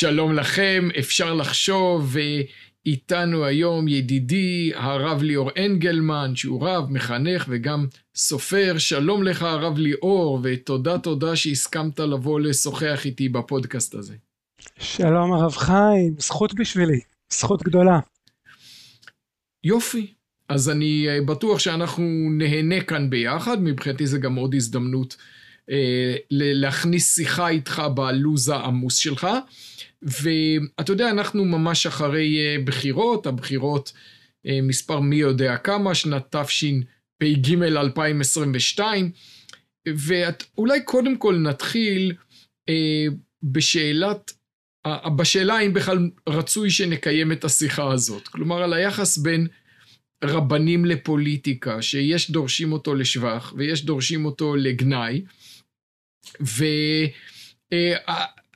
שלום לכם, אפשר לחשוב, איתנו היום ידידי הרב ליאור אנגלמן, שהוא רב, מחנך וגם סופר. שלום לך הרב ליאור, ותודה תודה שהסכמת לבוא לשוחח איתי בפודקאסט הזה. שלום הרב חיים, זכות בשבילי, זכות גדולה. יופי, אז אני אה, בטוח שאנחנו נהנה כאן ביחד, מבחינתי זה גם עוד הזדמנות אה, להכניס שיחה איתך בלו"ז העמוס שלך. ואתה יודע, אנחנו ממש אחרי אה, בחירות, הבחירות אה, מספר מי יודע כמה, שנת תשפ"ג 2022, ואולי קודם כל נתחיל אה, בשאלת, בשאלה האם בכלל רצוי שנקיים את השיחה הזאת. כלומר, על היחס בין רבנים לפוליטיקה, שיש דורשים אותו לשבח ויש דורשים אותו לגנאי,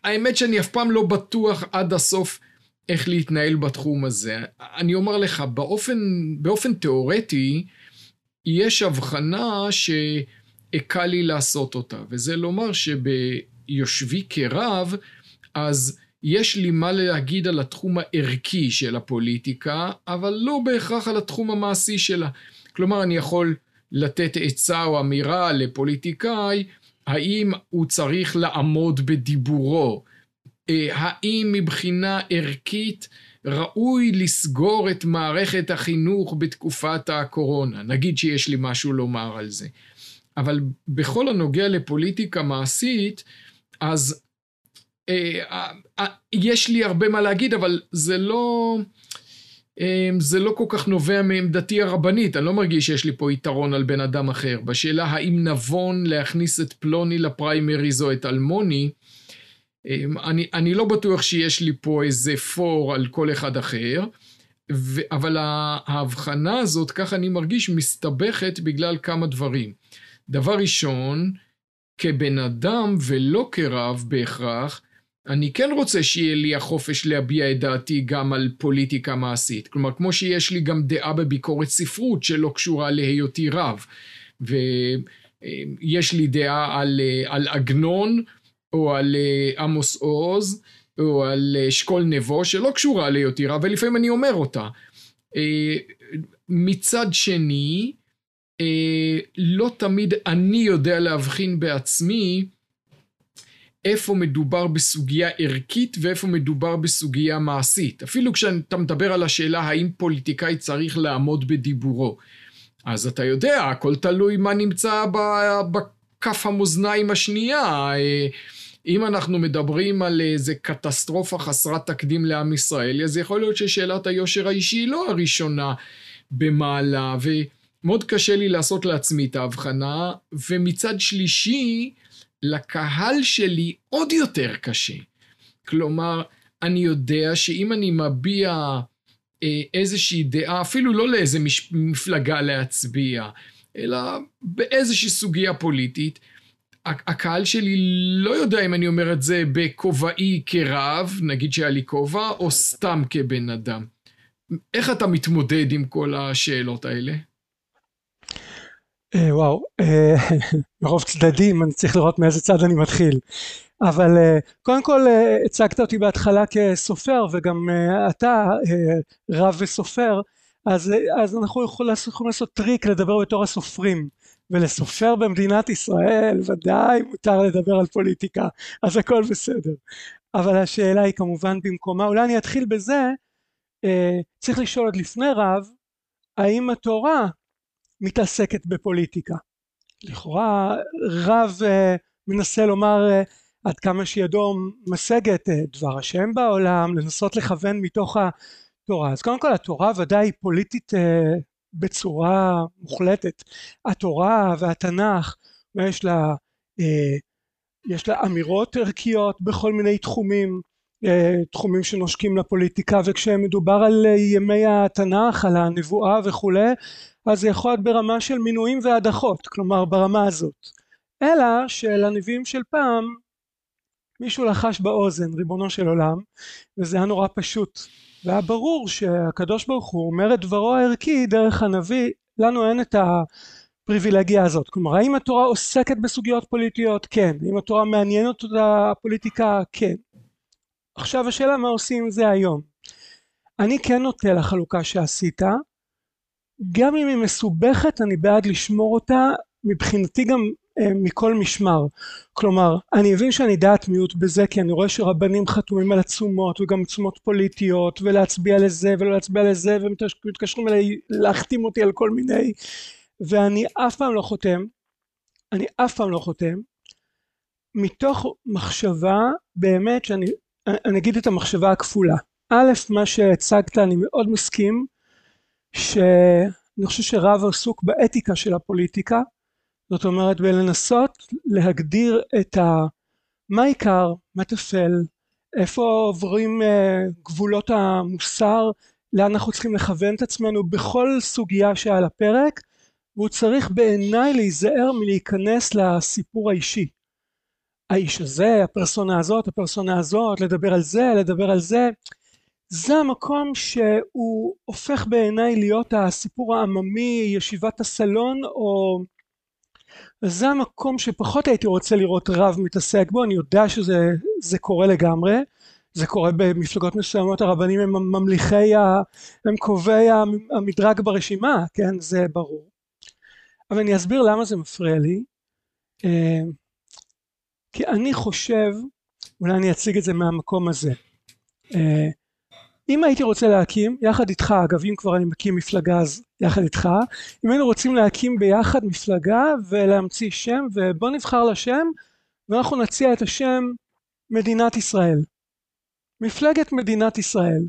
והאמת שאני אף פעם לא בטוח עד הסוף איך להתנהל בתחום הזה. אני אומר לך, באופן, באופן תיאורטי, יש הבחנה שקל לי לעשות אותה, וזה לומר שביושבי כרב, אז יש לי מה להגיד על התחום הערכי של הפוליטיקה, אבל לא בהכרח על התחום המעשי שלה. כלומר, אני יכול לתת עצה או אמירה לפוליטיקאי, האם הוא צריך לעמוד בדיבורו? אה, האם מבחינה ערכית ראוי לסגור את מערכת החינוך בתקופת הקורונה? נגיד שיש לי משהו לומר על זה. אבל בכל הנוגע לפוליטיקה מעשית, אז אה, אה, יש לי הרבה מה להגיד, אבל זה לא... אמ, זה לא כל כך נובע מעמדתי הרבנית, אני לא מרגיש שיש לי פה יתרון על בן אדם אחר. בשאלה האם נבון להכניס את פלוני לפריימריז או את אלמוני, אמ, אני, אני לא בטוח שיש לי פה איזה פור על כל אחד אחר, ו, אבל ההבחנה הזאת, ככה אני מרגיש, מסתבכת בגלל כמה דברים. דבר ראשון, כבן אדם ולא כרב בהכרח, אני כן רוצה שיהיה לי החופש להביע את דעתי גם על פוליטיקה מעשית. כלומר, כמו שיש לי גם דעה בביקורת ספרות שלא קשורה להיותי רב. ויש לי דעה על, על עגנון, או על אה, עמוס עוז, או על אשכול נבו, שלא קשורה להיותי רב, ולפעמים אני אומר אותה. אה, מצד שני, אה, לא תמיד אני יודע להבחין בעצמי איפה מדובר בסוגיה ערכית ואיפה מדובר בסוגיה מעשית. אפילו כשאתה מדבר על השאלה האם פוליטיקאי צריך לעמוד בדיבורו. אז אתה יודע, הכל תלוי מה נמצא בכף המאזניים השנייה. אם אנחנו מדברים על איזה קטסטרופה חסרת תקדים לעם ישראל, אז יכול להיות ששאלת היושר האישי היא לא הראשונה במעלה, ומאוד קשה לי לעשות לעצמי את ההבחנה, ומצד שלישי, לקהל שלי עוד יותר קשה. כלומר, אני יודע שאם אני מביע אה, איזושהי דעה, אפילו לא לאיזה מש, מפלגה להצביע, אלא באיזושהי סוגיה פוליטית, הקהל שלי לא יודע אם אני אומר את זה בכובעי כרב, נגיד שהיה לי כובע, או סתם כבן אדם. איך אתה מתמודד עם כל השאלות האלה? אה, וואו, אה, מרוב צדדים אני צריך לראות מאיזה צד אני מתחיל. אבל אה, קודם כל הצגת אותי בהתחלה כסופר וגם אתה רב וסופר אז, אז אנחנו יכולים לעשות, טריק לדבר בתור הסופרים ולסופר במדינת ישראל ודאי מותר לדבר על פוליטיקה אז הכל בסדר אבל השאלה היא כמובן במקומה אולי אני אתחיל בזה צריך לשאול עוד לפני רב האם התורה מתעסקת בפוליטיקה. לכאורה רב uh, מנסה לומר uh, עד כמה שידו משגת uh, דבר השם בעולם, לנסות לכוון מתוך התורה. אז קודם כל התורה ודאי פוליטית uh, בצורה מוחלטת. התורה והתנ"ך, יש לה, uh, יש לה אמירות ערכיות בכל מיני תחומים, תחומים שנושקים לפוליטיקה וכשמדובר על ימי התנ"ך, על הנבואה וכולי, אז זה יכול להיות ברמה של מינויים והדחות, כלומר ברמה הזאת. אלא שלנביאים של פעם מישהו לחש באוזן ריבונו של עולם וזה היה נורא פשוט. והיה ברור שהקדוש ברוך הוא אומר את דברו הערכי דרך הנביא לנו אין את הפריבילגיה הזאת. כלומר האם התורה עוסקת בסוגיות פוליטיות? כן. האם התורה מעניינת אותה הפוליטיקה? כן. עכשיו השאלה מה עושים עם זה היום. אני כן נוטה לחלוקה שעשית, גם אם היא מסובכת אני בעד לשמור אותה מבחינתי גם אה, מכל משמר. כלומר, אני מבין שאני דעת מיעוט בזה כי אני רואה שרבנים חתומים על עצומות וגם עצומות פוליטיות ולהצביע לזה ולא להצביע לזה ומתקשרים אליי להחתים אותי על כל מיני ואני אף פעם לא חותם, אני אף פעם לא חותם, מתוך מחשבה באמת שאני אני אגיד את המחשבה הכפולה. א', מה שהצגת אני מאוד מסכים שאני חושב שרב עסוק באתיקה של הפוליטיקה זאת אומרת בלנסות להגדיר את ה... מה עיקר, מה טפל, איפה עוברים uh, גבולות המוסר, לאן אנחנו צריכים לכוון את עצמנו בכל סוגיה שעל הפרק והוא צריך בעיניי להיזהר מלהיכנס לסיפור האישי. האיש הזה, הפרסונה הזאת, הפרסונה הזאת, לדבר על זה, לדבר על זה, זה המקום שהוא הופך בעיניי להיות הסיפור העממי, ישיבת הסלון או זה המקום שפחות הייתי רוצה לראות רב מתעסק בו, אני יודע שזה קורה לגמרי, זה קורה במפלגות מסוימות, הרבנים הם ממליכי, ה, הם קובעי המדרג ברשימה, כן, זה ברור. אבל אני אסביר למה זה מפריע לי. אה, כי אני חושב, אולי אני אציג את זה מהמקום הזה. אם הייתי רוצה להקים, יחד איתך, אגב אם כבר אני מקים מפלגה אז יחד איתך, אם היינו רוצים להקים ביחד מפלגה ולהמציא שם ובוא נבחר לשם ואנחנו נציע את השם מדינת ישראל. מפלגת מדינת ישראל.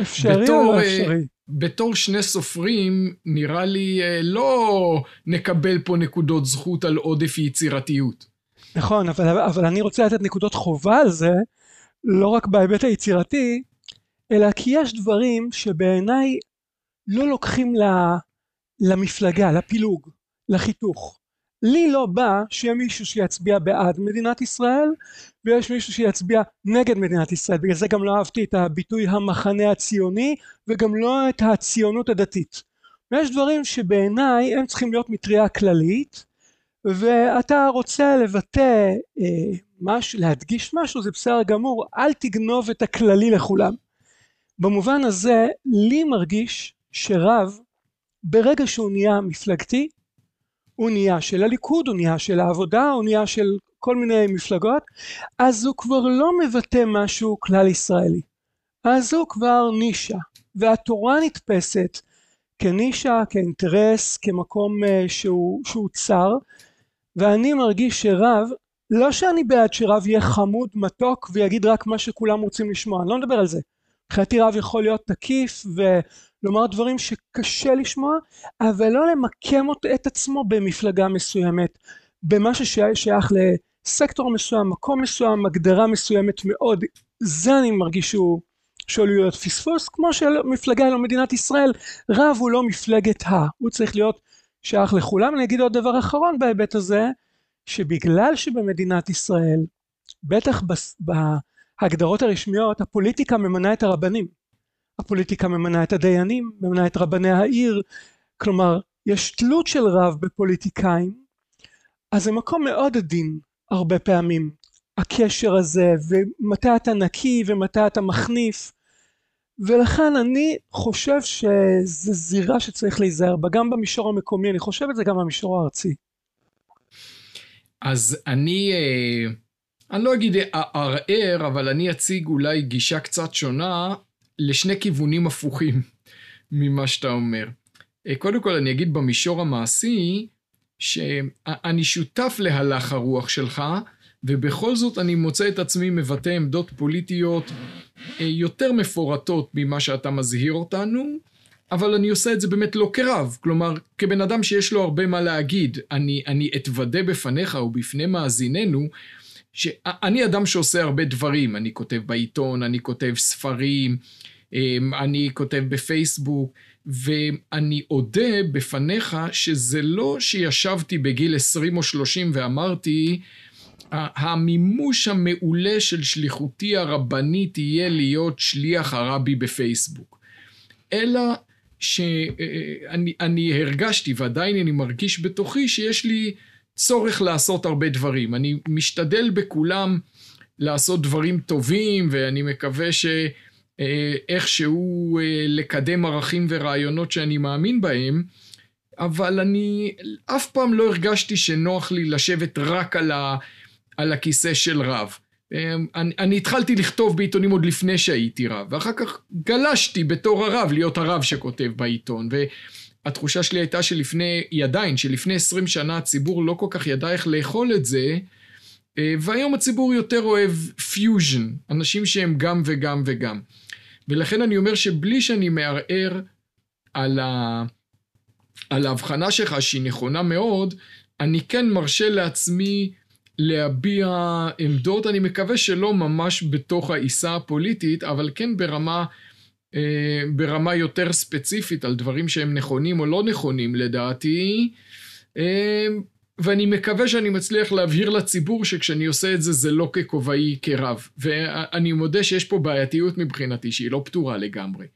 אפשרי בתור, או לא אה, אפשרי? בתור שני סופרים נראה לי אה, לא נקבל פה נקודות זכות על עודף יצירתיות. נכון אבל, אבל אני רוצה לתת נקודות חובה על זה לא רק בהיבט היצירתי אלא כי יש דברים שבעיניי לא לוקחים למפלגה, לפילוג, לחיתוך. לי לא בא שיהיה מישהו שיצביע בעד מדינת ישראל ויש מישהו שיצביע נגד מדינת ישראל. בגלל זה גם לא אהבתי את הביטוי המחנה הציוני וגם לא את הציונות הדתית. ויש דברים שבעיניי הם צריכים להיות מטריה כללית ואתה רוצה לבטא אה, משהו להדגיש משהו זה בסדר גמור אל תגנוב את הכללי לכולם במובן הזה לי מרגיש שרב ברגע שהוא נהיה מפלגתי הוא נהיה של הליכוד, הוא נהיה של העבודה, הוא נהיה של כל מיני מפלגות, אז הוא כבר לא מבטא משהו כלל ישראלי. אז הוא כבר נישה, והתורה נתפסת כנישה, כאינטרס, כמקום uh, שהוא, שהוא צר, ואני מרגיש שרב, לא שאני בעד שרב יהיה חמוד, מתוק, ויגיד רק מה שכולם רוצים לשמוע, אני לא מדבר על זה. מבחינתי רב יכול להיות תקיף ולומר דברים שקשה לשמוע אבל לא למקם את עצמו במפלגה מסוימת במה ששייך לסקטור מסוים מקום מסוים הגדרה מסוימת מאוד. זה אני מרגיש שהוא שעלול להיות פספוס. כמו שמפלגה לא מדינת ישראל רב הוא לא מפלגת ה הוא צריך להיות שייך לכולם. אני אגיד עוד דבר אחרון בהיבט הזה שבגלל שבמדינת ישראל בטח בס, ב, ההגדרות הרשמיות הפוליטיקה ממנה את הרבנים. הפוליטיקה ממנה את הדיינים ממנה את רבני העיר. כלומר יש תלות של רב בפוליטיקאים אז זה מקום מאוד עדין הרבה פעמים. הקשר הזה ומתי אתה נקי ומתי אתה מחניף. ולכן אני חושב שזו זירה שצריך להיזהר בה. גם במישור המקומי אני חושב את זה גם במישור הארצי. אז אני אה, אני לא אגיד אערער, אבל אני אציג אולי גישה קצת שונה לשני כיוונים הפוכים ממה שאתה אומר. אה, קודם כל אני אגיד במישור המעשי, שאני שותף להלך הרוח שלך, ובכל זאת אני מוצא את עצמי מבטא עמדות פוליטיות אה, יותר מפורטות ממה שאתה מזהיר אותנו, אבל אני עושה את זה באמת לא כרב, כלומר כבן אדם שיש לו הרבה מה להגיד, אני, אני אתוודה בפניך ובפני מאזיננו שאני אדם שעושה הרבה דברים, אני כותב בעיתון, אני כותב ספרים, אמ, אני כותב בפייסבוק, ואני אודה בפניך שזה לא שישבתי בגיל 20 או 30 ואמרתי, המימוש המעולה של שליחותי הרבנית יהיה להיות שליח הרבי בפייסבוק. אלא שאני הרגשתי ועדיין אני מרגיש בתוכי שיש לי צורך לעשות הרבה דברים. אני משתדל בכולם לעשות דברים טובים, ואני מקווה שאיכשהו לקדם ערכים ורעיונות שאני מאמין בהם, אבל אני אף פעם לא הרגשתי שנוח לי לשבת רק על, ה, על הכיסא של רב. אמ, אני, אני התחלתי לכתוב בעיתונים עוד לפני שהייתי רב, ואחר כך גלשתי בתור הרב להיות הרב שכותב בעיתון, והתחושה שלי הייתה שלפני, היא עדיין, שלפני עשרים שנה הציבור לא כל כך ידע איך לאכול את זה, אה, והיום הציבור יותר אוהב פיוז'ן, אנשים שהם גם וגם וגם. ולכן אני אומר שבלי שאני מערער על, ה... על ההבחנה שלך שהיא נכונה מאוד, אני כן מרשה לעצמי להביע עמדות, אני מקווה שלא ממש בתוך העיסה הפוליטית, אבל כן ברמה, ברמה יותר ספציפית על דברים שהם נכונים או לא נכונים לדעתי, אה, ואני מקווה שאני מצליח להבהיר לציבור שכשאני עושה את זה זה לא ככובעי כרב, ואני מודה שיש פה בעייתיות מבחינתי שהיא לא פתורה לגמרי.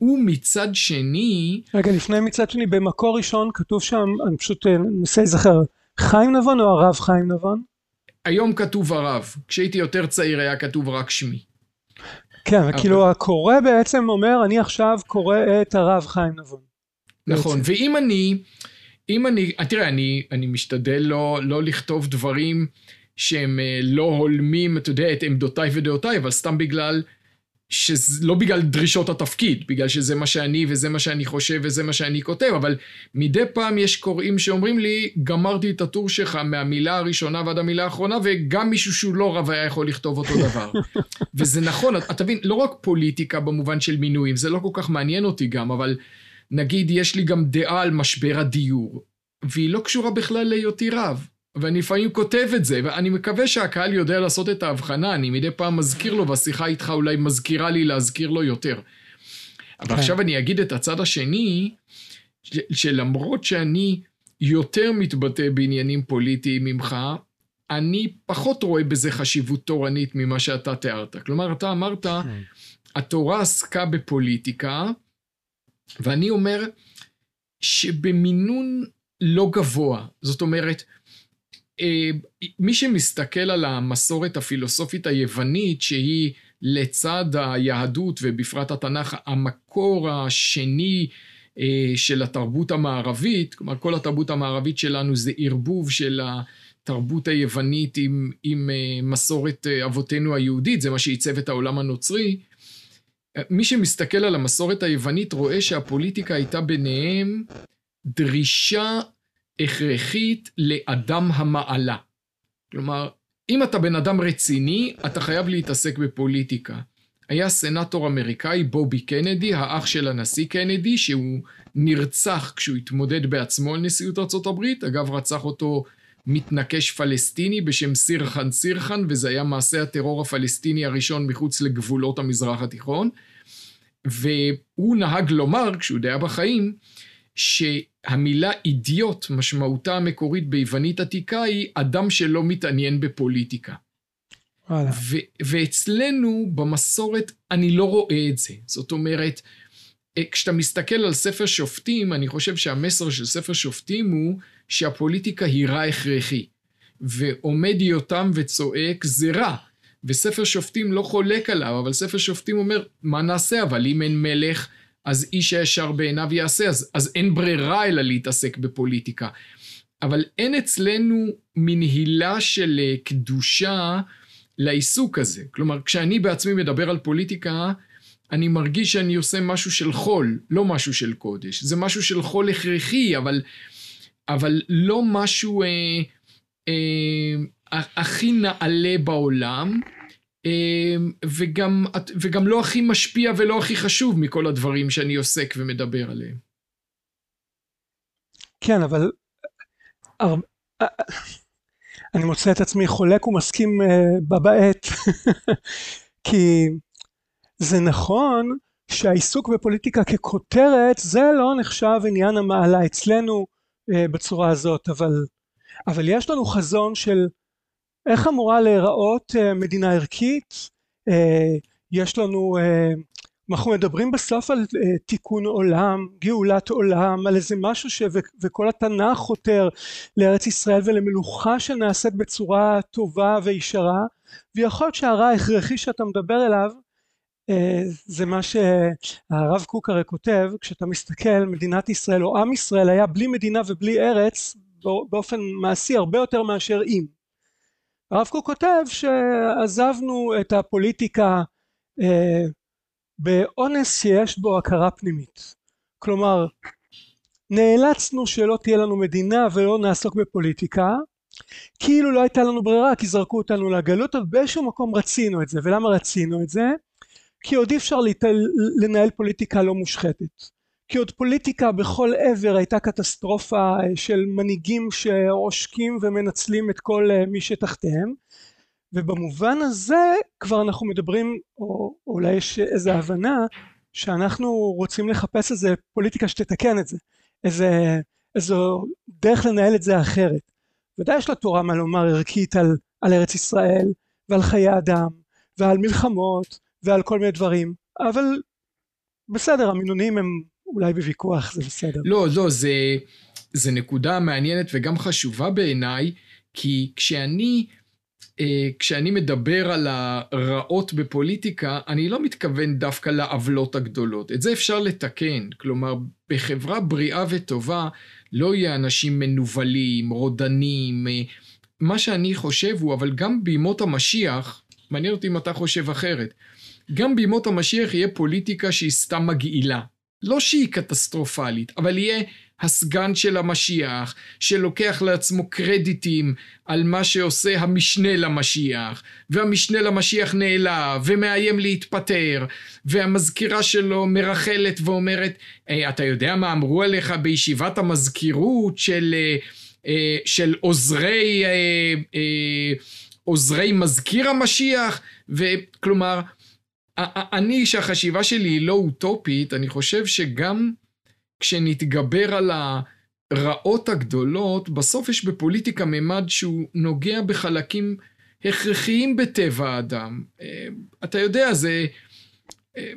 ומצד שני... רגע, לפני מצד שני, במקור ראשון כתוב שם, אני פשוט מנסה להיזכר, חיים נבון או הרב חיים נבון? היום כתוב הרב, כשהייתי יותר צעיר היה כתוב רק שמי. כן, אבל... כאילו הקורא בעצם אומר, אני עכשיו קורא את הרב חיים נבון. נכון, בעצם. ואם אני, אם אני, תראה, אני, אני משתדל לא, לא לכתוב דברים שהם אה, לא הולמים, אתה יודע, את עמדותיי ודעותיי, אבל סתם בגלל שלא בגלל דרישות התפקיד, בגלל שזה מה שאני וזה מה שאני חושב וזה מה שאני כותב, אבל מדי פעם יש קוראים שאומרים לי, גמרתי את הטור שלך מהמילה הראשונה ועד המילה האחרונה, וגם מישהו שהוא לא רב היה יכול לכתוב אותו דבר. וזה נכון, אתה מבין, לא רק פוליטיקה במובן של מינויים, זה לא כל כך מעניין אותי גם, אבל נגיד יש לי גם דעה על משבר הדיור, והיא לא קשורה בכלל להיותי רב. ואני לפעמים כותב את זה, ואני מקווה שהקהל יודע לעשות את ההבחנה, אני מדי פעם מזכיר לו, והשיחה איתך אולי מזכירה לי להזכיר לו יותר. אבל כן. עכשיו אני אגיד את הצד השני, שלמרות שאני יותר מתבטא בעניינים פוליטיים ממך, אני פחות רואה בזה חשיבות תורנית ממה שאתה תיארת. כלומר, אתה אמרת, כן. התורה עסקה בפוליטיקה, ואני אומר שבמינון לא גבוה. זאת אומרת, מי שמסתכל על המסורת הפילוסופית היוונית, שהיא לצד היהדות ובפרט התנ"ך, המקור השני אה, של התרבות המערבית, כלומר כל התרבות המערבית שלנו זה ערבוב של התרבות היוונית עם, עם אה, מסורת אבותינו היהודית, זה מה שעיצב את העולם הנוצרי. מי שמסתכל על המסורת היוונית רואה שהפוליטיקה הייתה ביניהם דרישה הכרחית לאדם המעלה. כלומר, אם אתה בן אדם רציני, אתה חייב להתעסק בפוליטיקה. היה סנטור אמריקאי, בובי קנדי, האח של הנשיא קנדי, שהוא נרצח כשהוא התמודד בעצמו על נשיאות ארה"ב. אגב, רצח אותו מתנקש פלסטיני בשם סירחן סירחן, וזה היה מעשה הטרור הפלסטיני הראשון מחוץ לגבולות המזרח התיכון. והוא נהג לומר, כשהוא די היה בחיים, שהמילה אידיוט, משמעותה המקורית ביוונית עתיקה היא אדם שלא מתעניין בפוליטיקה. ו- ואצלנו במסורת אני לא רואה את זה. זאת אומרת, אה, כשאתה מסתכל על ספר שופטים, אני חושב שהמסר של ספר שופטים הוא שהפוליטיקה היא רע הכרחי. ועומד יותם וצועק זה רע. וספר שופטים לא חולק עליו, אבל ספר שופטים אומר, מה נעשה אבל אם אין מלך אז איש הישר בעיניו יעשה, אז, אז אין ברירה אלא להתעסק בפוליטיקה. אבל אין אצלנו מין הילה של אה, קדושה לעיסוק הזה. כלומר, כשאני בעצמי מדבר על פוליטיקה, אני מרגיש שאני עושה משהו של חול, לא משהו של קודש. זה משהו של חול הכרחי, אבל, אבל לא משהו אה, אה, הכי נעלה בעולם. אמ, וגם, וגם לא הכי משפיע ולא הכי חשוב מכל הדברים שאני עוסק ומדבר עליהם. כן, אבל אני מוצא את עצמי חולק ומסכים אה, בה בעת, כי זה נכון שהעיסוק בפוליטיקה ככותרת זה לא נחשב עניין המעלה אצלנו אה, בצורה הזאת, אבל, אבל יש לנו חזון של איך אמורה להיראות אה, מדינה ערכית? אה, יש לנו אה, אנחנו מדברים בסוף על תיקון עולם, גאולת עולם, על איזה משהו ש... וכל התנ"ך חותר לארץ ישראל ולמלוכה שנעשית בצורה טובה וישרה, ויכול להיות שהרע ההכרחי שאתה מדבר אליו זה מה שהרב קוק הרי כותב, כשאתה מסתכל מדינת ישראל או עם ישראל היה בלי מדינה ובלי ארץ באופן מעשי הרבה יותר מאשר אם. הרב קוק כותב שעזבנו את הפוליטיקה uh, באונס שיש בו הכרה פנימית. כלומר, נאלצנו שלא תהיה לנו מדינה ולא נעסוק בפוליטיקה, כאילו לא הייתה לנו ברירה כי זרקו אותנו לגלות, אבל באיזשהו מקום רצינו את זה. ולמה רצינו את זה? כי עוד אי אפשר. לנהל פוליטיקה לא מושחתת. כי עוד פוליטיקה בכל עבר הייתה קטסטרופה של מנהיגים שעושקים ומנצלים את כל מי שתחתיהם. ובמובן הזה כבר אנחנו מדברים או אולי יש איזו הבנה שאנחנו רוצים לחפש איזה פוליטיקה שתתקן את זה איזה איזו דרך לנהל את זה אחרת. ודאי יש לתורה מה לומר ערכית על, על ארץ ישראל ועל חיי אדם ועל מלחמות ועל כל מיני דברים אבל בסדר המינונים הם אולי בוויכוח זה בסדר לא לא זה זה נקודה מעניינת וגם חשובה בעיניי כי כשאני אה, כשאני מדבר על הרעות בפוליטיקה, אני לא מתכוון דווקא לעוולות הגדולות. את זה אפשר לתקן. כלומר, בחברה בריאה וטובה לא יהיה אנשים מנוולים, רודנים. אה, מה שאני חושב הוא, אבל גם בימות המשיח, מעניין אותי אם אתה חושב אחרת, גם בימות המשיח יהיה פוליטיקה שהיא סתם מגעילה. לא שהיא קטסטרופלית, אבל יהיה הסגן של המשיח, שלוקח לעצמו קרדיטים על מה שעושה המשנה למשיח, והמשנה למשיח נעלב, ומאיים להתפטר, והמזכירה שלו מרחלת ואומרת, hey, אתה יודע מה אמרו עליך בישיבת המזכירות של, אה, אה, של עוזרי, אה, עוזרי מזכיר המשיח, וכלומר, אני, שהחשיבה שלי היא לא אוטופית, אני חושב שגם כשנתגבר על הרעות הגדולות, בסוף יש בפוליטיקה ממד שהוא נוגע בחלקים הכרחיים בטבע האדם. אה, אתה יודע, זה אה,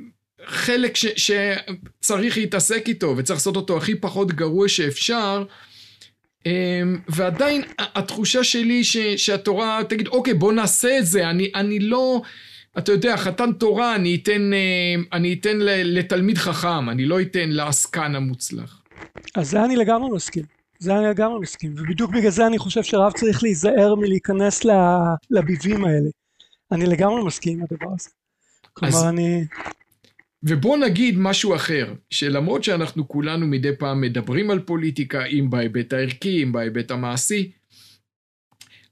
חלק ש, שצריך להתעסק איתו וצריך לעשות אותו הכי פחות גרוע שאפשר. אה, ועדיין התחושה שלי ש, שהתורה תגיד, אוקיי, בוא נעשה את זה, אני, אני לא... אתה יודע, חתן תורה אני אתן, אה, אני אתן לתלמיד חכם, אני לא אתן לעסקן המוצלח. אז זה אני לגמרי מסכים. זה אני לגמרי מסכים, ובדיוק בגלל זה אני חושב שרב צריך להיזהר מלהיכנס לביבים האלה. אני לגמרי מסכים עם הדבר הזה. כלומר, אז... אני... ובוא נגיד משהו אחר, שלמרות שאנחנו כולנו מדי פעם מדברים על פוליטיקה, אם בהיבט הערכי, אם בהיבט המעשי,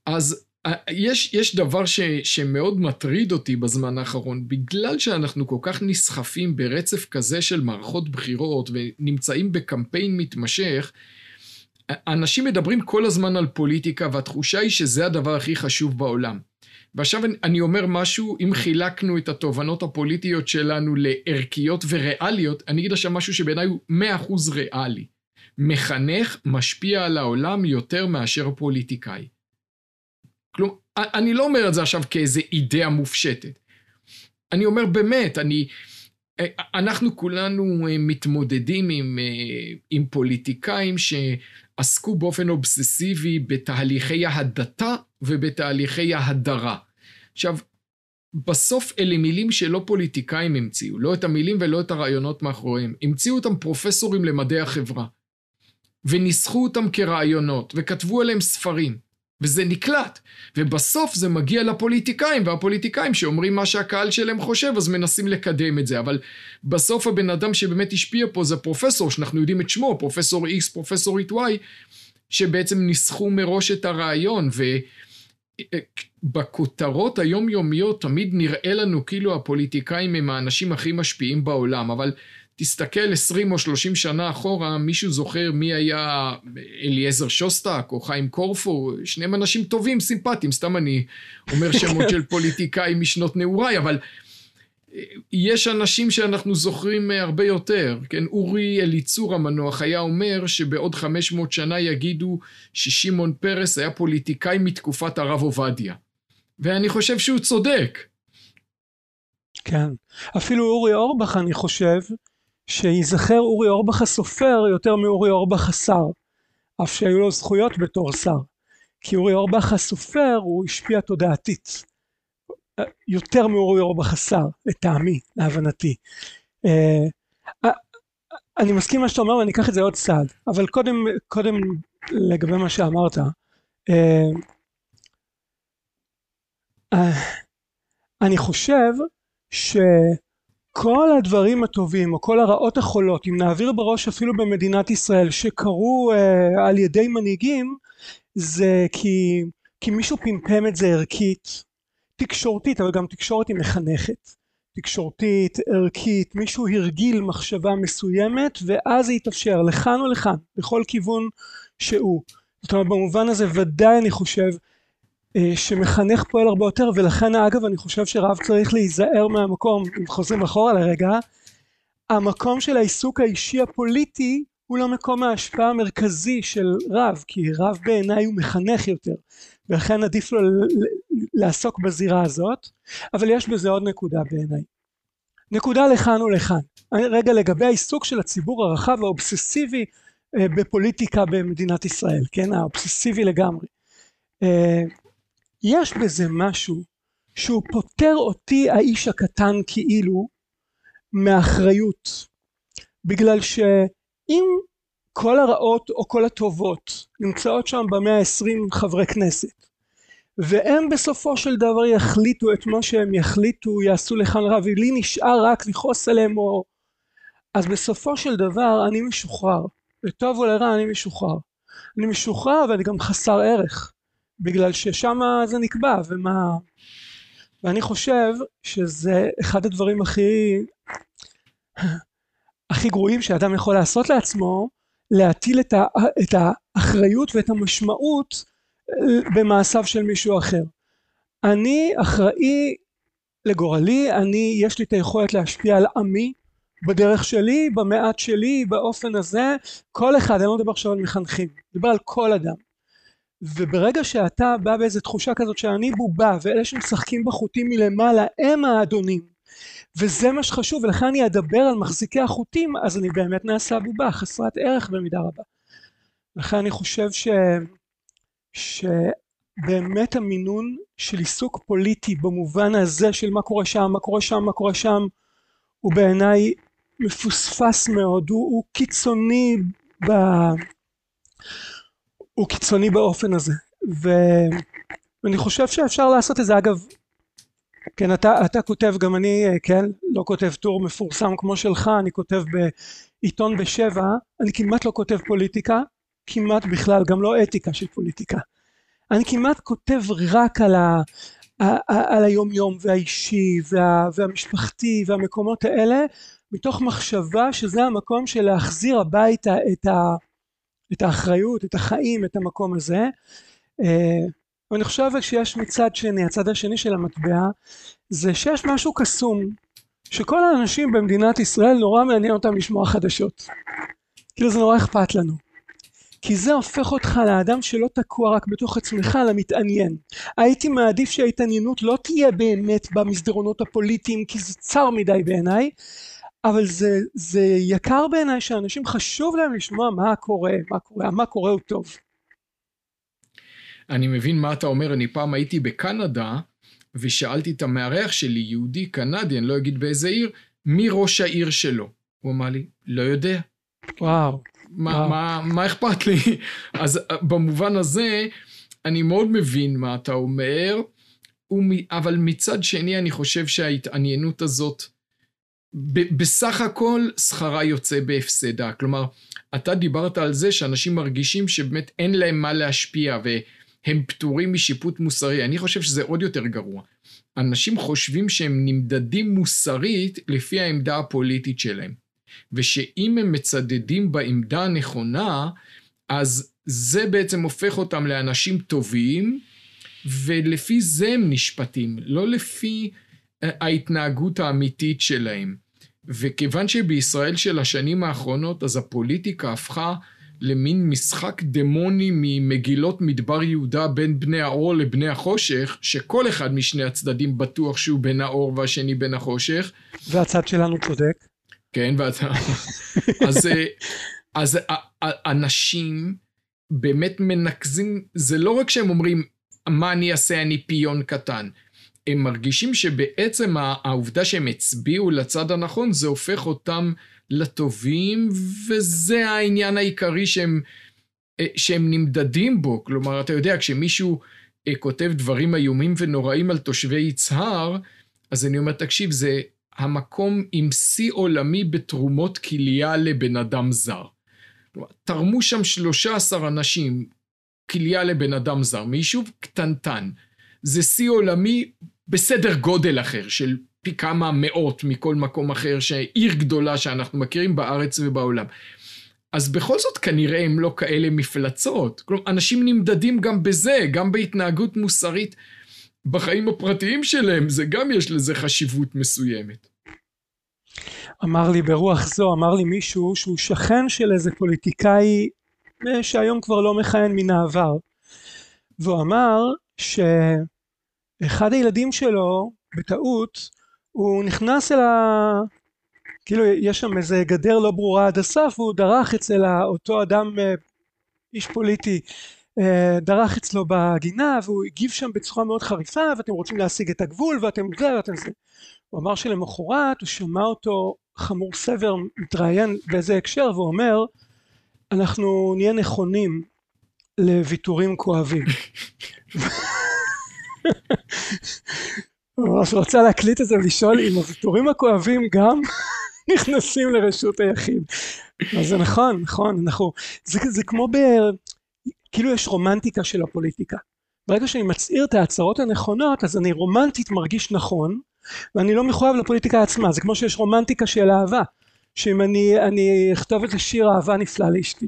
אז יש, יש דבר ש, שמאוד מטריד אותי בזמן האחרון, בגלל שאנחנו כל כך נסחפים ברצף כזה של מערכות בחירות ונמצאים בקמפיין מתמשך, אנשים מדברים כל הזמן על פוליטיקה והתחושה היא שזה הדבר הכי חשוב בעולם. ועכשיו אני אומר משהו, אם חילקנו את התובנות הפוליטיות שלנו לערכיות וריאליות, אני אגיד עכשיו משהו שבעיניי הוא 100% ריאלי. מחנך משפיע על העולם יותר מאשר פוליטיקאי. כלומר, אני לא אומר את זה עכשיו כאיזה אידאה מופשטת. אני אומר באמת, אני... אנחנו כולנו אה, מתמודדים עם, אה, עם פוליטיקאים שעסקו באופן אובססיבי בתהליכי ההדתה ובתהליכי ההדרה. עכשיו, בסוף אלה מילים שלא פוליטיקאים המציאו, לא את המילים ולא את הרעיונות מאחוריהם. המציאו אותם פרופסורים למדעי החברה. וניסחו אותם כרעיונות, וכתבו עליהם ספרים. וזה נקלט. ובסוף זה מגיע לפוליטיקאים, והפוליטיקאים שאומרים מה שהקהל שלהם חושב, אז מנסים לקדם את זה. אבל בסוף הבן אדם שבאמת השפיע פה זה פרופסור, שאנחנו יודעים את שמו, פרופסור X, פרופסור Y, שבעצם ניסחו מראש את הרעיון, ובכותרות היומיומיות תמיד נראה לנו כאילו הפוליטיקאים הם האנשים הכי משפיעים בעולם, אבל תסתכל 20 או 30 שנה אחורה, מישהו זוכר מי היה אליעזר שוסטק או חיים קורפו, שניהם אנשים טובים, סימפטיים, סתם אני אומר שמות של פוליטיקאים משנות נעוריי, אבל אה, יש אנשים שאנחנו זוכרים אה, הרבה יותר, כן? אורי אליצור המנוח היה אומר שבעוד 500 שנה יגידו ששמעון פרס היה פוליטיקאי מתקופת הרב עובדיה. ואני חושב שהוא צודק. כן. אפילו אורי אורבך, אני חושב, שייזכר אורי אורבך הסופר יותר מאורי אורבך השר, אף שהיו לו זכויות בתור שר. כי אורי אורבך הסופר הוא השפיע תודעתית. יותר מאורי אורבך השר, לטעמי, להבנתי. אה, אה, אני מסכים מה שאתה אומר ואני אקח את זה עוד צעד, אבל קודם, קודם לגבי מה שאמרת, אה, אני חושב שכל הדברים הטובים או כל הרעות החולות אם נעביר בראש אפילו במדינת ישראל שקרו uh, על ידי מנהיגים זה כי, כי מישהו פמפם את זה ערכית. תקשורתית אבל גם תקשורת היא מחנכת. תקשורתית ערכית מישהו הרגיל מחשבה מסוימת ואז זה יתאפשר לכאן או לכאן בכל כיוון שהוא. זאת אומרת במובן הזה ודאי אני חושב אה, שמחנך פועל הרבה יותר ולכן אגב אני חושב שרב צריך להיזהר מהמקום אם חוזרים אחורה לרגע המקום של העיסוק האישי הפוליטי הוא לא מקום ההשפעה המרכזי של רב כי רב בעיניי הוא מחנך יותר ולכן עדיף לו לעסוק בזירה הזאת אבל יש בזה עוד נקודה בעיניי. נקודה לכאן ולכאן רגע לגבי העיסוק של הציבור הרחב האובססיבי אה, בפוליטיקה במדינת ישראל כן האובססיבי לגמרי. אה, יש בזה משהו שהוא פוטר אותי האיש הקטן כאילו מאחריות. בגלל שאם כל הרעות או כל הטובות נמצאות שם במאה העשרים חברי כנסת והם בסופו של דבר יחליטו את מה שהם יחליטו יעשו לכאן רע ולי נשאר רק לכעוס עליהם או אז בסופו של דבר אני משוחרר. לטוב או לרע אני משוחרר. אני משוחרר ואני גם חסר ערך בגלל ששם זה נקבע ומה ואני חושב שזה אחד הדברים הכי הכי גרועים שאדם יכול לעשות לעצמו להטיל את, ה, את האחריות ואת המשמעות אה, במעשיו של מישהו אחר. אני אחראי לגורלי אני יש לי את היכולת להשפיע על עמי בדרך שלי במעט שלי באופן הזה. כל אחד אני לא מדבר עכשיו על מחנכים אני מדבר על כל אדם וברגע שאתה בא באיזה תחושה כזאת שאני בובה ואלה שמשחקים בחוטים מלמעלה הם האדונים וזה מה שחשוב ולכן אני אדבר על מחזיקי החוטים אז אני באמת נעשה בובה חסרת ערך במידה רבה. לכן אני חושב ש... שבאמת המינון של עיסוק פוליטי במובן הזה של מה קורה שם מה קורה שם מה קורה שם הוא בעיניי מפוספס מאוד הוא, הוא קיצוני ב... הוא קיצוני באופן הזה ו... ואני חושב שאפשר לעשות את זה. אגב כן אתה, אתה כותב גם אני כן לא כותב טור מפורסם כמו שלך אני כותב בעיתון בשבע אני כמעט לא כותב פוליטיקה כמעט בכלל גם לא אתיקה של פוליטיקה. אני כמעט כותב רק על, ה, על היום יום והאישי וה, והמשפחתי והמקומות האלה מתוך מחשבה שזה המקום של להחזיר הביתה את, ה, את האחריות, את החיים, את המקום הזה. אה, ואני חושב שיש מצד שני, הצד השני של המטבע, זה שיש משהו קסום, שכל האנשים במדינת ישראל נורא מעניין אותם לשמוע חדשות. כאילו זה נורא אכפת לנו. כי זה הופך אותך לאדם שלא תקוע רק בתוך עצמך, אלא מתעניין. הייתי מעדיף שההתעניינות לא תהיה באמת במסדרונות הפוליטיים, כי זה צר מדי בעיניי, אבל זה, זה יקר בעיניי שאנשים חשוב להם לשמוע מה קורה, מה קורה, מה קורה הוא טוב. אני מבין מה אתה אומר, אני פעם הייתי בקנדה, ושאלתי את המארח שלי, יהודי קנדי, אני לא אגיד באיזה עיר, מי ראש העיר שלו? הוא אמר לי, לא יודע. וואו. מה, וואו. מה, מה אכפת לי? אז אה, במובן הזה, אני מאוד מבין מה אתה אומר, אבל מצד שני אני חושב שההתעניינות הזאת בסך הכל שכרה יוצא בהפסדה. כלומר, אתה דיברת על זה שאנשים מרגישים שבאמת אין להם מה להשפיע והם פטורים משיפוט מוסרי. אני חושב שזה עוד יותר גרוע. אנשים חושבים שהם נמדדים מוסרית לפי העמדה הפוליטית שלהם. ושאם הם מצדדים בעמדה הנכונה, אז זה בעצם הופך אותם לאנשים טובים, ולפי זה הם נשפטים, לא לפי ההתנהגות האמיתית שלהם. וכיוון שבישראל של השנים האחרונות אז הפוליטיקה הפכה למין משחק דמוני ממגילות מדבר יהודה בין בני האור לבני החושך, שכל אחד משני הצדדים בטוח שהוא בין האור והשני בין החושך. והצד שלנו צודק. כן, ואתה... אז, אה, אז אנשים באמת מנקזים, זה לא רק שהם אומרים, מה אני אעשה, אני פיון קטן. הם מרגישים שבעצם העובדה שהם הצביעו לצד הנכון, זה הופך אותם לטובים, וזה העניין העיקרי שהם, אה, שהם נמדדים בו. כלומר, אתה יודע, כשמישהו אה, כותב דברים איומים ונוראים על תושבי יצהר, אז אני אומר, תקשיב, זה המקום עם שיא עולמי בתרומות כליה לבן אדם זר. תרמו שם 13 אנשים כליה לבן אדם זר, מיישוב קטנטן. זה שיא עולמי בסדר גודל אחר, של פי כמה מאות מכל מקום אחר, שעיר גדולה שאנחנו מכירים בארץ ובעולם. אז בכל זאת כנראה הם לא כאלה מפלצות. כלומר, אנשים נמדדים גם בזה, גם בהתנהגות מוסרית בחיים הפרטיים שלהם, זה גם יש לזה חשיבות מסוימת. אמר לי ברוח זו, אמר לי מישהו שהוא שכן של איזה פוליטיקאי אה, שהיום כבר לא מכהן מן העבר. והוא אמר שאחד הילדים שלו, בטעות, הוא נכנס אל ה... כאילו יש שם איזה גדר לא ברורה עד הסף והוא דרך אצל אותו אדם אה, איש פוליטי אה, דרך אצלו בגינה והוא הגיב שם בצורה מאוד חריפה ואתם רוצים להשיג את הגבול ואתם זה ואתם זה. הוא אמר שלמחרת הוא שמע אותו חמור סבר מתראיין באיזה הקשר והוא אומר אנחנו נהיה נכונים לוויתורים כואבים ממש רוצה להקליט את זה ולשאול אם הוויתורים הכואבים גם נכנסים לרשות היחיד. אז זה נכון, נכון, אנחנו, זה, זה כמו ב... כאילו יש רומנטיקה של הפוליטיקה. ברגע שאני מצהיר את ההצהרות הנכונות, אז אני רומנטית מרגיש נכון, ואני לא מחויב לפוליטיקה עצמה. זה כמו שיש רומנטיקה של אהבה, שאם אני, אני אכתוב את השיר אהבה נפלא לאשתי,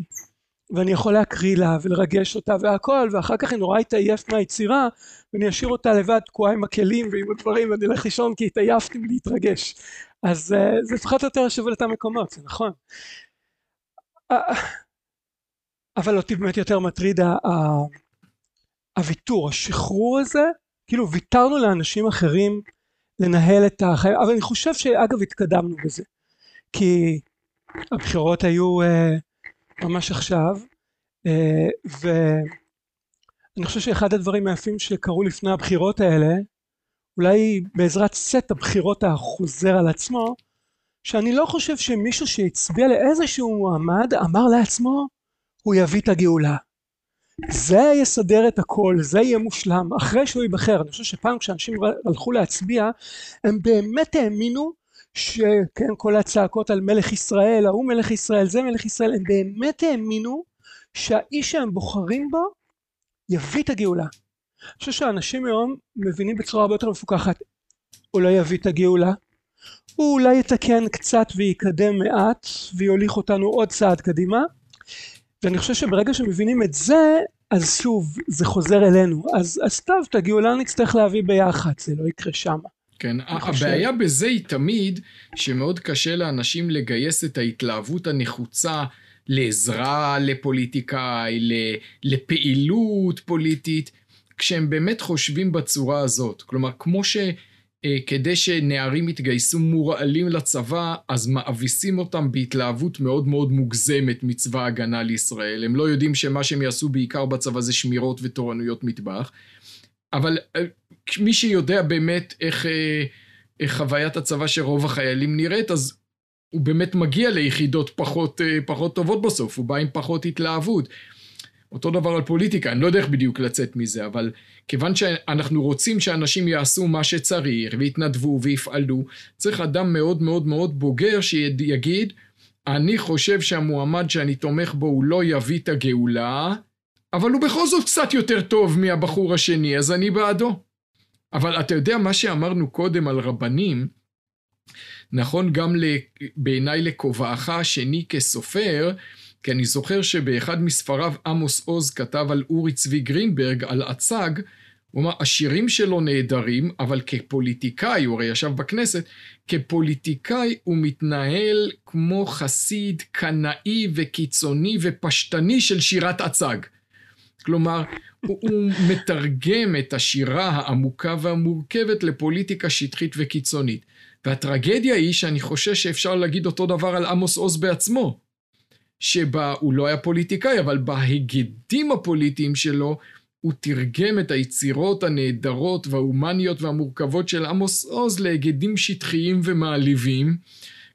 ואני יכול להקריא לה ולרגש אותה והכל ואחר כך היא נורא התעייף מהיצירה ואני אשאיר אותה לבד תקועה עם הכלים ועם הדברים ואני אלך לישון כי התעייפתי מלהתרגש. אז uh, זה לפחות יותר שווה את המקומות זה נכון. אבל אותי באמת יותר מטריד הוויתור השחרור הזה. כאילו ויתרנו לאנשים אחרים לנהל את החיים אבל אני חושב שאגב התקדמנו בזה. כי הבחירות היו uh, ממש עכשיו אה, ואני חושב שאחד הדברים היפים שקרו לפני הבחירות האלה אולי בעזרת סט הבחירות החוזר על עצמו שאני לא חושב שמישהו שהצביע לאיזשהו מועמד אמר לעצמו הוא יביא את הגאולה זה יסדר את הכל, זה יהיה מושלם, אחרי שהוא ייבחר. אני חושב שפעם כשאנשים הלכו להצביע, הם באמת האמינו שכן כל הצעקות על מלך ישראל, ההוא מלך ישראל, זה מלך ישראל, הם באמת האמינו שהאיש שהם בוחרים בו יביא את הגאולה. אני חושב שאנשים היום מבינים בצורה הרבה יותר מפוקחת, הוא לא יביא את הגאולה, הוא אולי יתקן קצת ויקדם מעט ויוליך אותנו עוד צעד קדימה. ואני חושב שברגע שמבינים את זה אז שוב זה חוזר אלינו. אז, אז טוב את הגאולה נצטרך להביא ביחד זה לא יקרה שמה כן, הבעיה בזה היא תמיד שמאוד קשה לאנשים לגייס את ההתלהבות הנחוצה לעזרה לפוליטיקאי, לפעילות פוליטית, כשהם באמת חושבים בצורה הזאת. כלומר, כמו שכדי אה, שנערים יתגייסו מורעלים לצבא, אז מאביסים אותם בהתלהבות מאוד מאוד מוגזמת מצבא ההגנה לישראל. הם לא יודעים שמה שהם יעשו בעיקר בצבא זה שמירות ותורנויות מטבח. אבל אה, מי שיודע באמת איך, אה, איך חוויית הצבא של רוב החיילים נראית, אז הוא באמת מגיע ליחידות פחות, אה, פחות טובות בסוף, הוא בא עם פחות התלהבות. אותו דבר על פוליטיקה, אני לא יודע איך בדיוק לצאת מזה, אבל כיוון שאנחנו רוצים שאנשים יעשו מה שצריך, ויתנדבו ויפעלו, צריך אדם מאוד מאוד מאוד בוגר שיגיד, אני חושב שהמועמד שאני תומך בו הוא לא יביא את הגאולה, אבל הוא בכל זאת קצת יותר טוב מהבחור השני, אז אני בעדו. אבל אתה יודע, מה שאמרנו קודם על רבנים, נכון גם בעיניי לכובעך השני כסופר, כי אני זוכר שבאחד מספריו עמוס עוז כתב על אורי צבי גרינברג, על אצ"ג, הוא אמר, השירים שלו נהדרים, אבל כפוליטיקאי, הוא הרי ישב בכנסת, כפוליטיקאי הוא מתנהל כמו חסיד קנאי וקיצוני ופשטני של שירת אצ"ג. כלומר, הוא, הוא מתרגם את השירה העמוקה והמורכבת לפוליטיקה שטחית וקיצונית. והטרגדיה היא שאני חושש שאפשר להגיד אותו דבר על עמוס עוז בעצמו. שבה הוא לא היה פוליטיקאי, אבל בהיגדים הפוליטיים שלו הוא תרגם את היצירות הנהדרות וההומניות והמורכבות של עמוס עוז להיגדים שטחיים ומעליבים,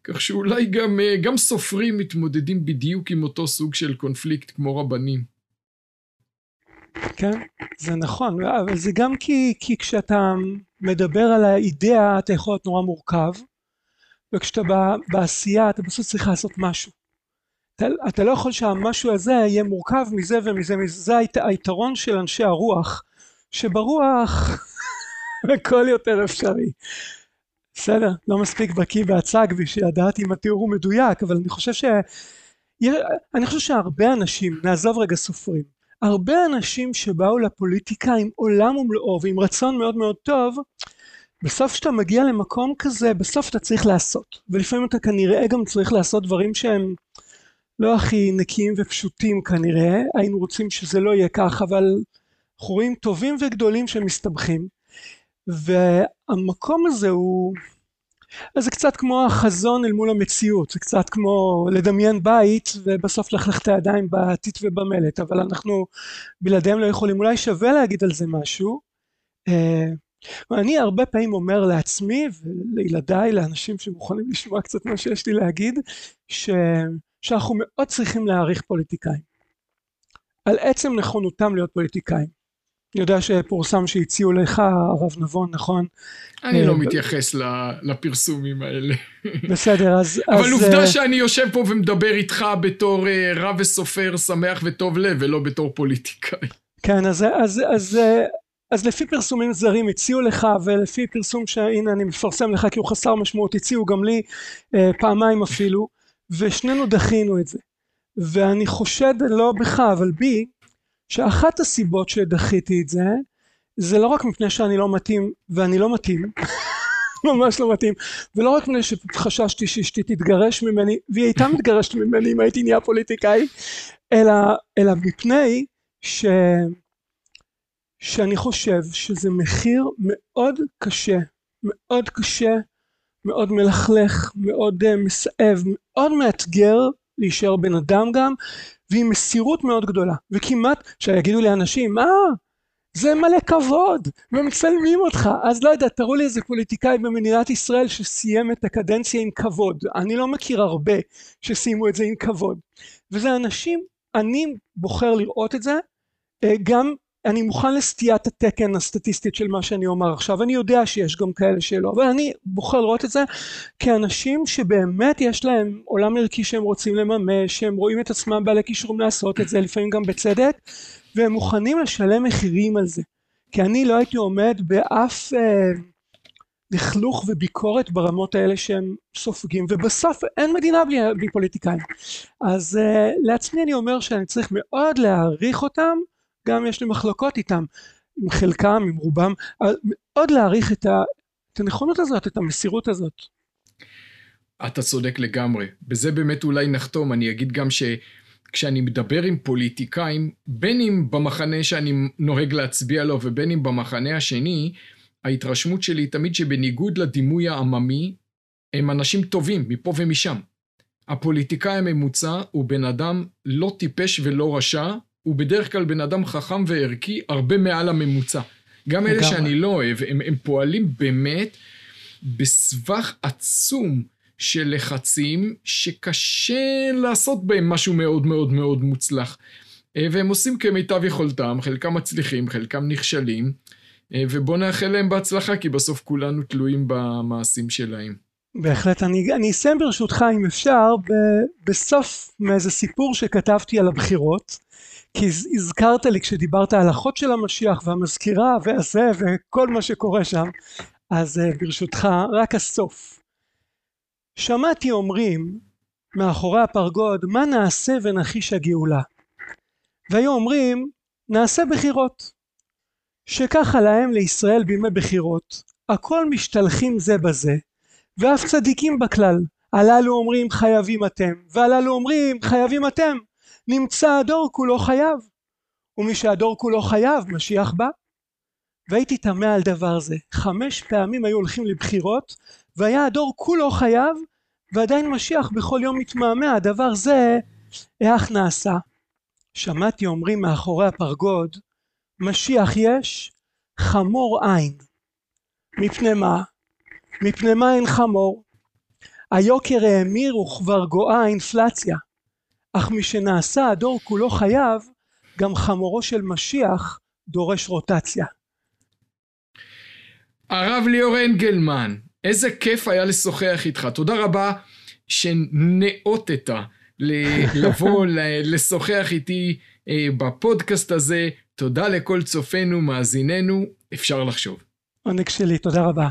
כך שאולי גם, גם סופרים מתמודדים בדיוק עם אותו סוג של קונפליקט כמו רבנים. כן, זה נכון, אבל זה גם כי, כי כשאתה מדבר על האידאה אתה יכול להיות נורא מורכב, וכשאתה בעשייה אתה בסוף צריך לעשות משהו. אתה, אתה לא יכול שהמשהו הזה יהיה מורכב מזה ומזה ומזה, זה היית, היתרון של אנשי הרוח, שברוח הכל יותר אפשרי. בסדר, לא מספיק בקיא בהצג בשביל לדעת אם התיאור הוא מדויק, אבל אני חושב ש... אני חושב שהרבה אנשים, נעזוב רגע סופרים, הרבה אנשים שבאו לפוליטיקה עם עולם ומלואו ועם רצון מאוד מאוד טוב, בסוף כשאתה מגיע למקום כזה, בסוף אתה צריך לעשות. ולפעמים אתה כנראה גם צריך לעשות דברים שהם לא הכי נקיים ופשוטים כנראה, היינו רוצים שזה לא יהיה כך, אבל אנחנו טובים וגדולים שמסתבכים. והמקום הזה הוא... אז זה קצת כמו החזון אל מול המציאות, זה קצת כמו לדמיין בית ובסוף לכלך את הידיים בעתית ובמלט, אבל אנחנו בלעדיהם לא יכולים. אולי שווה להגיד על זה משהו. אה, אני הרבה פעמים אומר לעצמי ולילדיי, לאנשים שמוכנים לשמוע קצת מה שיש לי להגיד, ש... שאנחנו מאוד צריכים להעריך פוליטיקאים. על עצם נכונותם להיות פוליטיקאים. אני יודע שפורסם שהציעו לך הרב נבון נכון? אני לא אה, מתייחס לפרסומים האלה. בסדר אז... אבל עובדה אה, שאני יושב פה ומדבר איתך בתור אה, רב וסופר שמח וטוב לב ולא בתור פוליטיקאי. כן אז, אז, אז, אז לפי פרסומים זרים הציעו לך ולפי פרסום שהנה אני מפרסם לך כי הוא חסר משמעות הציעו גם לי פעמיים אפילו ושנינו דחינו את זה ואני חושד לא בך אבל בי שאחת הסיבות שדחיתי את זה זה לא רק מפני שאני לא מתאים ואני לא מתאים ממש לא מתאים ולא רק מפני שחששתי שאשתי תתגרש ממני והיא הייתה מתגרשת ממני אם הייתי נהיה פוליטיקאי אלא, אלא מפני ש... שאני חושב שזה מחיר מאוד קשה מאוד קשה מאוד מלכלך מאוד uh, מסאב מאוד מאתגר להישאר בן אדם גם ועם מסירות מאוד גדולה. וכמעט שיגידו לי אנשים מה זה מלא כבוד ומצלמים אותך. אז לא יודע תראו לי איזה פוליטיקאי במדינת ישראל שסיים את הקדנציה עם כבוד. אני לא מכיר הרבה שסיימו את זה עם כבוד. וזה אנשים אני בוחר לראות את זה אה, גם אני מוכן לסטיית התקן הסטטיסטית של מה שאני אומר עכשיו. אני יודע שיש גם כאלה שלא אבל אני בוחר לראות את זה כאנשים שבאמת יש להם עולם ערכי שהם רוצים לממש שהם רואים את עצמם בעלי כישורים לעשות את זה לפעמים גם בצדק והם מוכנים לשלם מחירים על זה. כי אני לא הייתי עומד באף אה, לכלוך וביקורת ברמות האלה שהם סופגים ובסוף אין מדינה בלי, בלי פוליטיקאים. אז אה, לעצמי אני אומר שאני צריך מאוד להעריך אותם גם יש לי מחלוקות איתם, עם חלקם, עם רובם, מאוד להעריך את, ה, את הנכונות הזאת, את המסירות הזאת. אתה צודק לגמרי. בזה באמת אולי נחתום. אני אגיד גם שכשאני מדבר עם פוליטיקאים, בין אם במחנה שאני נוהג להצביע לו ובין אם במחנה השני, ההתרשמות שלי היא תמיד שבניגוד לדימוי העממי, הם אנשים טובים מפה ומשם. הפוליטיקאי הממוצע הוא בן אדם לא טיפש ולא רשע, הוא בדרך כלל בן אדם חכם וערכי הרבה מעל הממוצע. גם אלה שאני לא אוהב, הם, הם פועלים באמת בסבך עצום של לחצים שקשה לעשות בהם משהו מאוד מאוד מאוד מוצלח. אה, והם עושים כמיטב יכולתם, חלקם מצליחים, חלקם נכשלים, אה, ובוא נאחל להם בהצלחה, כי בסוף כולנו תלויים במעשים שלהם. בהחלט, אני, אני אסיים ברשותך אם אפשר, ב, בסוף מאיזה סיפור שכתבתי על הבחירות. כי הזכרת לי כשדיברת על אחות של המשיח והמזכירה והזה וכל מה שקורה שם אז אה, ברשותך רק הסוף שמעתי אומרים מאחורי הפרגוד מה נעשה ונחיש הגאולה והיו אומרים נעשה בחירות שככה להם לישראל בימי בחירות, הכל משתלחים זה בזה, ואף צדיקים בכלל. הללו אומרים חייבים אתם, והללו אומרים חייבים אתם. נמצא הדור כולו חייב. ומי שהדור כולו חייב, משיח בא. והייתי תמה על דבר זה. חמש פעמים היו הולכים לבחירות, והיה הדור כולו חייב, ועדיין משיח בכל יום מתמהמה. הדבר זה, איך נעשה? שמעתי אומרים מאחורי הפרגוד, משיח יש, חמור אין. מפני מה? מפני מה אין חמור? היוקר האמיר וכבר גואה האינפלציה. אך משנעשה הדור כולו חייב, גם חמורו של משיח דורש רוטציה. הרב ליאור אנגלמן, איזה כיף היה לשוחח איתך. תודה רבה שנאותת לבוא לשוחח איתי אה, בפודקאסט הזה. תודה לכל צופינו, מאזיננו, אפשר לחשוב. עונג שלי, תודה רבה.